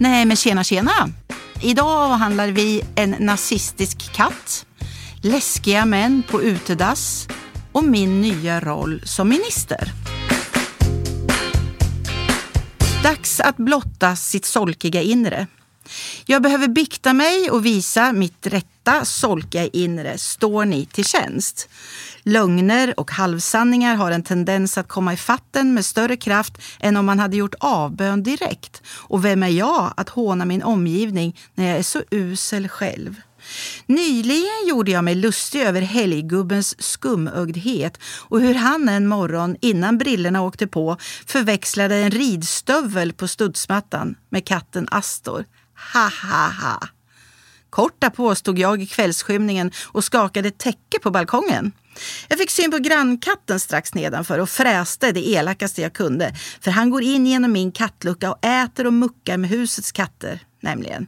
Nej, men tjena, tjena. Idag avhandlar vi en nazistisk katt, läskiga män på utedass och min nya roll som minister. Dags att blotta sitt solkiga inre. Jag behöver bikta mig och visa mitt rätta solkiga inre. Står ni till tjänst? Lögner och halvsanningar har en tendens att komma i fatten med större kraft än om man hade gjort avbön direkt. Och vem är jag att håna min omgivning när jag är så usel själv? Nyligen gjorde jag mig lustig över helggubbens skumögdhet och hur han en morgon innan brillorna åkte på förväxlade en ridstövel på studsmattan med katten Astor. Ha, ha, ha. Kort därpå stod jag i kvällsskymningen och skakade täcke på balkongen. Jag fick syn på grannkatten strax nedanför och fräste det elakaste jag kunde. För han går in genom min kattlucka och äter och muckar med husets katter, nämligen.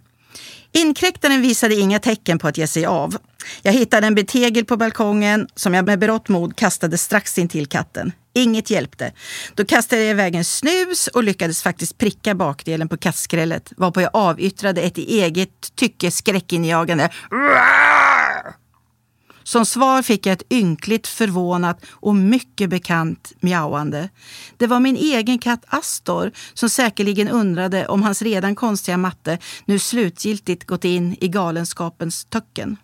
Inkräktaren visade inga tecken på att ge sig av. Jag hittade en betegel på balkongen som jag med berått mod kastade strax in till katten. Inget hjälpte. Då kastade jag iväg en snus och lyckades faktiskt pricka bakdelen på kattskrället varpå jag avyttrade ett i eget tycke skräckinjagande som svar fick jag ett ynkligt, förvånat och mycket bekant mjauande. Det var min egen katt Astor som säkerligen undrade om hans redan konstiga matte nu slutgiltigt gått in i galenskapens töcken.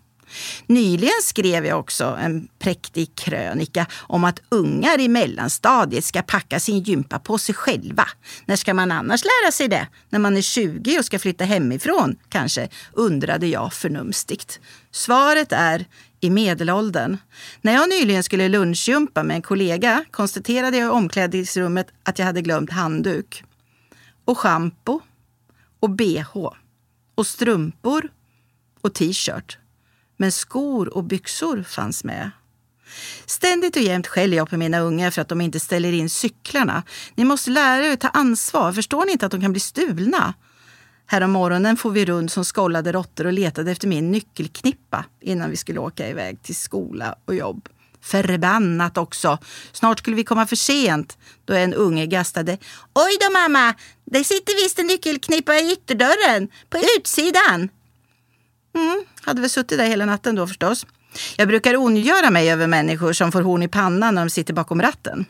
Nyligen skrev jag också en präktig krönika om att ungar i mellanstadiet ska packa sin gympa på sig själva. När ska man annars lära sig det? När man är 20 och ska flytta hemifrån, kanske? undrade jag förnumstigt. Svaret är i medelåldern. När jag nyligen skulle lunchjumpa med en kollega konstaterade jag i omklädningsrummet att jag hade glömt handduk. Och schampo. Och bh. Och strumpor. Och t-shirt. Men skor och byxor fanns med. Ständigt och jämt skäller jag på mina ungar för att de inte ställer in cyklarna. Ni måste lära er att ta ansvar. Förstår ni inte att de kan bli stulna? Härom morgonen får vi runt som skollade råttor och letade efter min nyckelknippa innan vi skulle åka iväg till skola och jobb. Förbannat också! Snart skulle vi komma för sent då en unge gastade. Oj då mamma! Det sitter visst en nyckelknippa i ytterdörren, på utsidan. Mm, hade väl suttit där hela natten då förstås. Jag brukar ondgöra mig över människor som får horn i pannan när de sitter bakom ratten.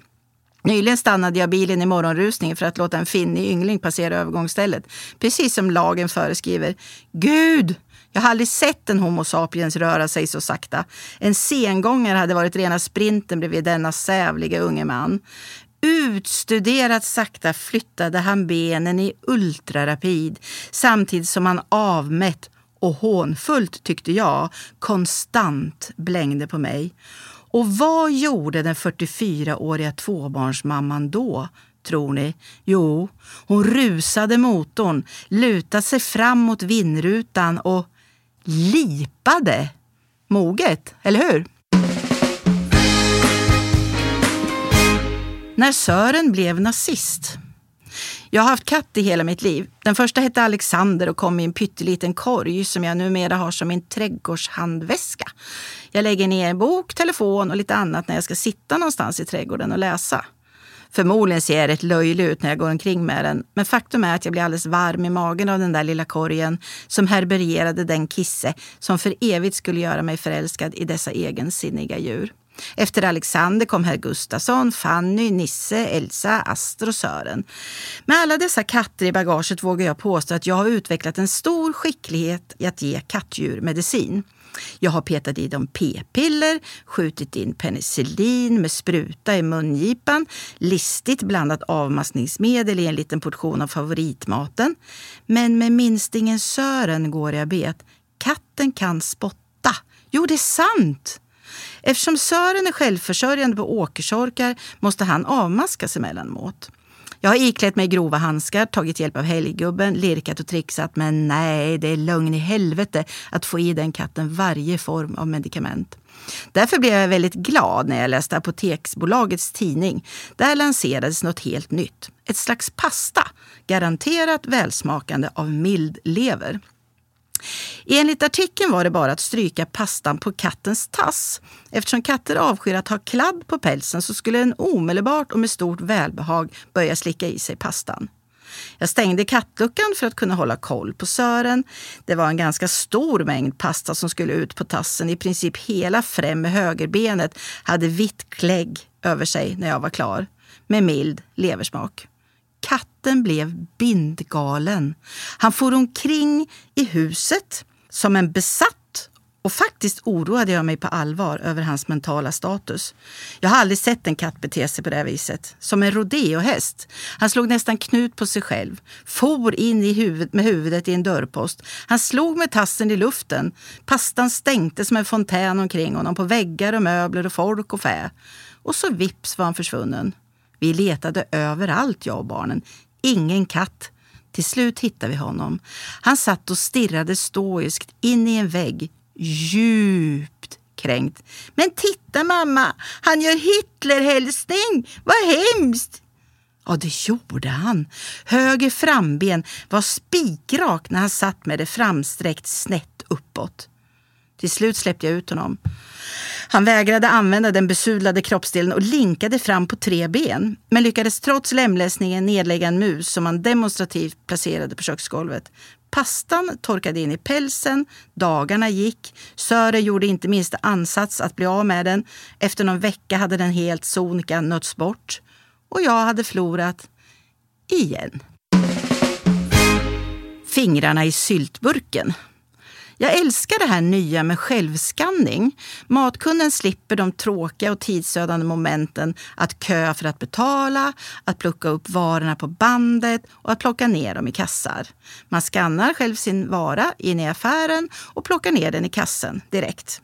Nyligen stannade jag bilen i morgonrusningen för att låta en finnig yngling passera övergångsstället. Precis som lagen föreskriver. Gud! Jag har aldrig sett en Homo sapiens röra sig så sakta. En sengångare hade varit rena sprinten bredvid denna sävliga unge man. Utstuderat sakta flyttade han benen i ultrarapid samtidigt som han avmätt och hånfullt, tyckte jag, konstant blängde på mig. Och vad gjorde den 44-åriga tvåbarnsmamman då, tror ni? Jo, hon rusade motorn, lutade sig fram mot vindrutan och lipade. Moget, eller hur? När Sören blev nazist jag har haft katt i hela mitt liv. Den första hette Alexander och kom i en pytteliten korg som jag numera har som min trädgårdshandväska. Jag lägger ner en bok, telefon och lite annat när jag ska sitta någonstans i trädgården och läsa. Förmodligen ser jag rätt löjlig ut när jag går omkring med den, men faktum är att jag blir alldeles varm i magen av den där lilla korgen som herbergerade den kisse som för evigt skulle göra mig förälskad i dessa egensinniga djur. Efter Alexander kom herr Gustafsson, Fanny, Nisse, Elsa, Astro och Sören. Med alla dessa katter i bagaget vågar jag påstå att jag har utvecklat en stor skicklighet i att ge kattdjur medicin. Jag har petat i dem p-piller, skjutit in penicillin med spruta i mungipan, listigt blandat avmaskningsmedel i en liten portion av favoritmaten. Men med minstingen Sören går jag bet. Katten kan spotta. Jo, det är sant! Eftersom Sören är självförsörjande på åkersorkar måste han avmaskas emellanåt. Jag har iklätt mig grova handskar, tagit hjälp av helggubben, lirkat och trixat. Men nej, det är lögn i helvete att få i den katten varje form av medicament. Därför blev jag väldigt glad när jag läste Apoteksbolagets tidning. Där lanserades något helt nytt. Ett slags pasta, garanterat välsmakande av mild lever. Enligt artikeln var det bara att stryka pastan på kattens tass. Eftersom katter avskyr att ha kladd på pälsen så skulle den omedelbart och med stort välbehag börja slicka i sig pastan. Jag stängde kattluckan för att kunna hålla koll på Sören. Det var en ganska stor mängd pasta som skulle ut på tassen. I princip hela främre högerbenet hade vitt klägg över sig när jag var klar, med mild leversmak. Katten blev bindgalen. Han for omkring i huset som en besatt och faktiskt oroade jag mig på allvar över hans mentala status. Jag har aldrig sett en katt bete sig på det här viset. Som en rodeohäst. Han slog nästan knut på sig själv. For in i huvud, med huvudet i en dörrpost. Han slog med tassen i luften. Pastan stänkte som en fontän omkring honom på väggar och möbler och folk och fä. Och så vips var han försvunnen. Vi letade överallt, jag och barnen. Ingen katt. Till slut hittade vi honom. Han satt och stirrade stoiskt in i en vägg, djupt kränkt. Men titta mamma, han gör Hitlerhälsning! Vad hemskt! Ja, det gjorde han. Höger framben var spikrak när han satt med det framsträckt snett uppåt. Till slut släppte jag ut honom. Han vägrade använda den besudlade kroppsdelen och linkade fram på tre ben, men lyckades trots lemlästningen nedlägga en mus som han demonstrativt placerade på köksgolvet. Pastan torkade in i pälsen, dagarna gick. Sören gjorde inte minsta ansats att bli av med den. Efter någon vecka hade den helt sonika nötts bort. Och jag hade förlorat igen. Fingrarna i syltburken. Jag älskar det här nya med självskanning. Matkunden slipper de tråkiga och tidsödande momenten att köa för att betala, att plocka upp varorna på bandet och att plocka ner dem i kassar. Man skannar själv sin vara in i affären och plockar ner den i kassen direkt.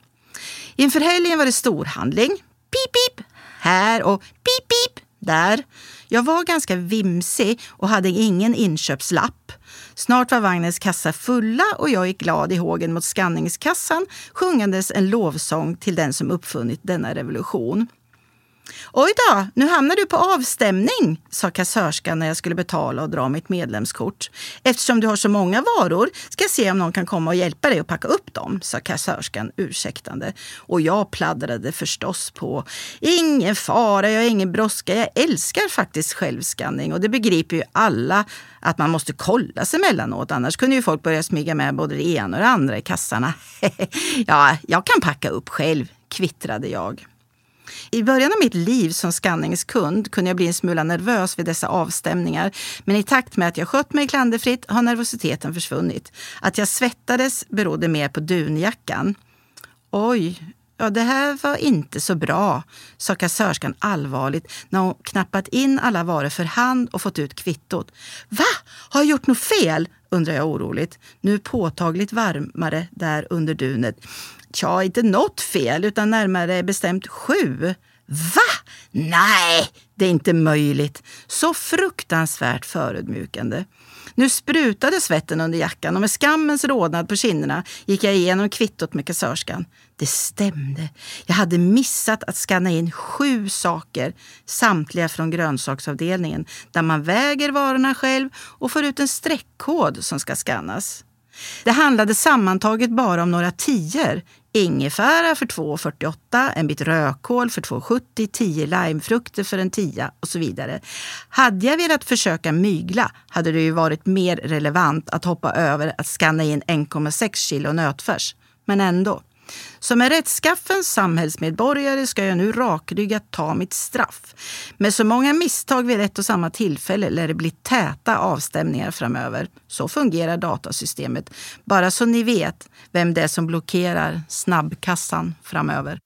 Inför helgen var det storhandling. Pip, pip! Här och pip, pip! Där. Jag var ganska vimsig och hade ingen inköpslapp. Snart var vagnens kassa fulla och jag gick glad i hågen mot skanningskassan sjungandes en lovsång till den som uppfunnit denna revolution. Oj då, nu hamnar du på avstämning, sa kassörskan när jag skulle betala och dra mitt medlemskort. Eftersom du har så många varor ska jag se om någon kan komma och hjälpa dig att packa upp dem, sa kassörskan ursäktande. Och jag pladdrade förstås på. Ingen fara, jag har ingen brådska. Jag älskar faktiskt självskanning och det begriper ju alla att man måste kolla sig emellanåt. Annars kunde ju folk börja smyga med både det ena och det andra i kassarna. ja, jag kan packa upp själv, kvittrade jag. I början av mitt liv som skanningskund kunde jag bli en smula nervös vid dessa avstämningar. Men i takt med att jag skött mig klanderfritt har nervositeten försvunnit. Att jag svettades berodde mer på dunjackan. Oj, ja det här var inte så bra, sa kassörskan allvarligt när hon knappat in alla varor för hand och fått ut kvittot. Va? Har jag gjort något fel? Undrar jag oroligt, nu påtagligt varmare där under dunet. Tja, inte något fel, utan närmare bestämt sju. Va? Nej, det är inte möjligt. Så fruktansvärt förödmjukande. Nu sprutade svetten under jackan och med skammens rodnad på kinderna gick jag igenom kvittot med kassörskan. Det stämde. Jag hade missat att skanna in sju saker, samtliga från grönsaksavdelningen, där man väger varorna själv och får ut en streckkod som ska skannas. Det handlade sammantaget bara om några tior ingefära för 2,48, en bit rödkål för 2,70, 10 limefrukter för en tia och så vidare. Hade jag velat försöka mygla hade det ju varit mer relevant att hoppa över att skanna in 1,6 kilo nötfärs. Men ändå. Som en rättskaffens samhällsmedborgare ska jag nu rakryggat ta mitt straff. Med så många misstag vid ett och samma tillfälle lär det bli täta avstämningar framöver. Så fungerar datasystemet. Bara så ni vet vem det är som blockerar snabbkassan framöver.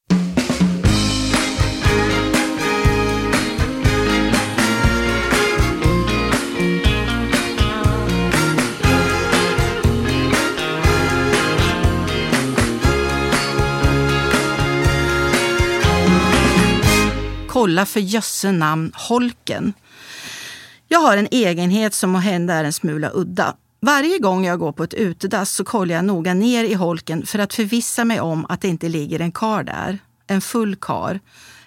Kolla för jösse namn holken. Jag har en egenhet som må hända är en smula udda. Varje gång jag går på ett utedass så kollar jag noga ner i holken för att förvissa mig om att det inte ligger en kar där. En full kar.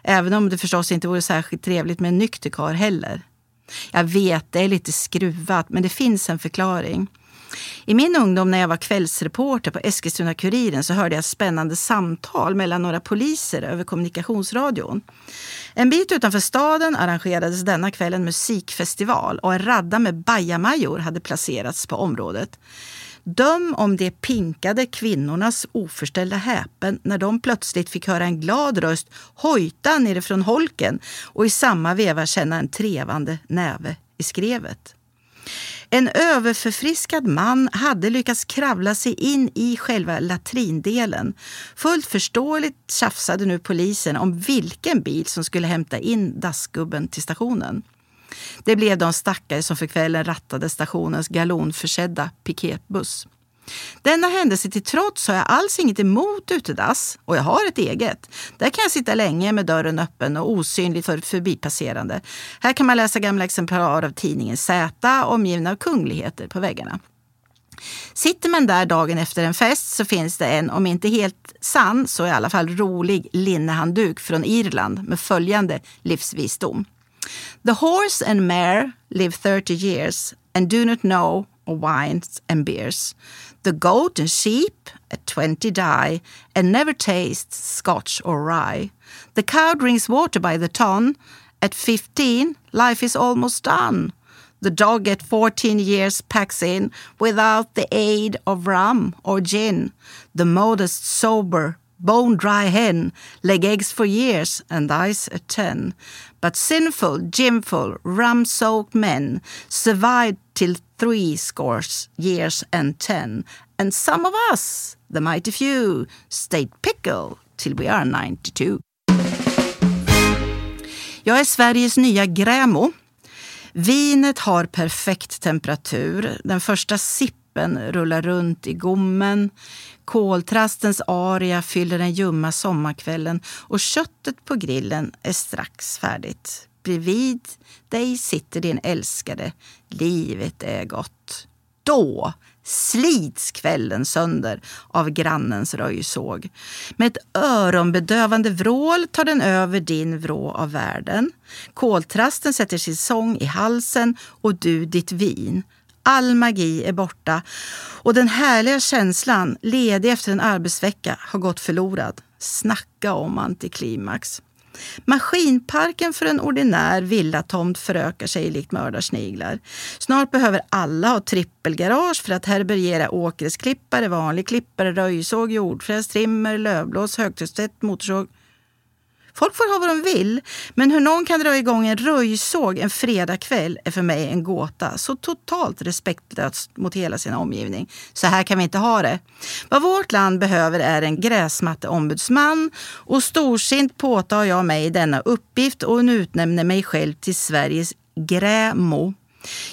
Även om det förstås inte vore särskilt trevligt med en nykter kar heller. Jag vet, det är lite skruvat, men det finns en förklaring. I min ungdom när jag var kvällsreporter på Eskilstuna-Kuriren så hörde jag spännande samtal mellan några poliser över kommunikationsradion. En bit utanför staden arrangerades denna kväll en musikfestival och en radda med bajamajor hade placerats på området. Döm om de pinkade kvinnornas oförställda häpen när de plötsligt fick höra en glad röst hojta nerifrån holken och i samma veva känna en trevande näve i skrevet. En överförfriskad man hade lyckats kravla sig in i själva latrindelen. Fullt förståeligt tjafsade nu polisen om vilken bil som skulle hämta in dassgubben till stationen. Det blev de stackare som för kvällen rattade stationens galonförsedda piketbuss. Denna händelse till trots har jag alls inget emot utedass och jag har ett eget. Där kan jag sitta länge med dörren öppen och osynlig för förbipasserande. Här kan man läsa gamla exemplar av tidningen Z omgivna av kungligheter på väggarna. Sitter man där dagen efter en fest så finns det en, om inte helt sann, så i alla fall rolig linnehandduk från Irland med följande livsvisdom. The horse and mare live 30 years and do not know wines and beers. The goat and sheep at 20 die and never taste scotch or rye. The cow drinks water by the ton. At 15, life is almost done. The dog at 14 years packs in without the aid of rum or gin. The modest, sober, bone dry hen leg eggs for years and dies at 10. But sinful, gimful, rum soaked men survive till three scores years and ten. And some of us, the mighty few, stayed pickle till we are 92. Jag är Sveriges nya Grämo. Vinet har perfekt temperatur. Den första sippen rullar runt i gommen. Koltrastens aria fyller den ljumma sommarkvällen och köttet på grillen är strax färdigt. Bredvid dig sitter din älskade. Livet är gott. Då slits kvällen sönder av grannens röjsåg. Med ett öronbedövande vrål tar den över din vrå av världen. Koltrasten sätter sin sång i halsen och du ditt vin. All magi är borta och den härliga känslan, ledig efter en arbetsvecka, har gått förlorad. Snacka om antiklimax. Maskinparken för en ordinär villatomt förökar sig likt mördarsniglar. Snart behöver alla ha trippelgarage för att härbärgera åkgräsklippare, vanlig klippare, röjsåg, jordfräs, trimmer, lövblås, högtryckstvätt, motorsåg Folk får ha vad de vill, men hur någon kan dra igång en röjsåg en fredagkväll är för mig en gåta. Så totalt respektlöst mot hela sin omgivning. Så här kan vi inte ha det. Vad vårt land behöver är en gräsmatteombudsman och storsint påtar jag mig denna uppgift och utnämner mig själv till Sveriges grämo.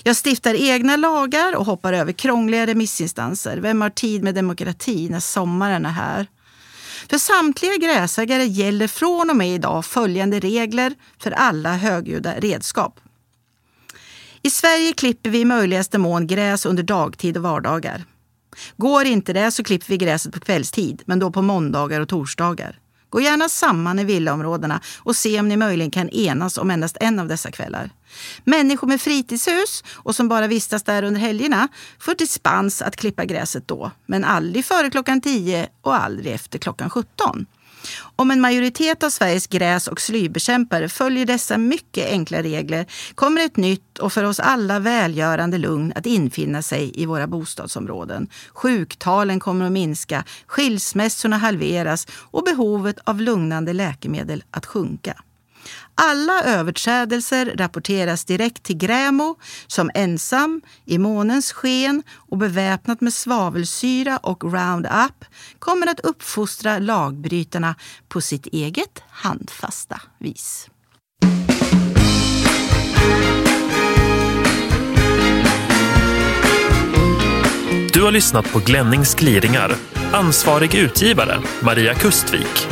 Jag stiftar egna lagar och hoppar över krångliga remissinstanser. Vem har tid med demokrati när sommaren är här? För samtliga gräsägare gäller från och med idag följande regler för alla högljudda redskap. I Sverige klipper vi i möjligaste mån gräs under dagtid och vardagar. Går inte det så klipper vi gräset på kvällstid, men då på måndagar och torsdagar. Gå gärna samman i villaområdena och se om ni möjligen kan enas om endast en av dessa kvällar. Människor med fritidshus och som bara vistas där under helgerna får dispens att klippa gräset då, men aldrig före klockan 10 och aldrig efter klockan 17. Om en majoritet av Sveriges gräs och slybekämpare följer dessa mycket enkla regler kommer ett nytt och för oss alla välgörande lugn att infinna sig i våra bostadsområden. Sjuktalen kommer att minska, skilsmässorna halveras och behovet av lugnande läkemedel att sjunka. Alla överträdelser rapporteras direkt till Grämo som ensam, i månens sken och beväpnat med svavelsyra och Roundup kommer att uppfostra lagbrytarna på sitt eget handfasta vis. Du har lyssnat på Glennings gliringar. Ansvarig utgivare Maria Kustvik.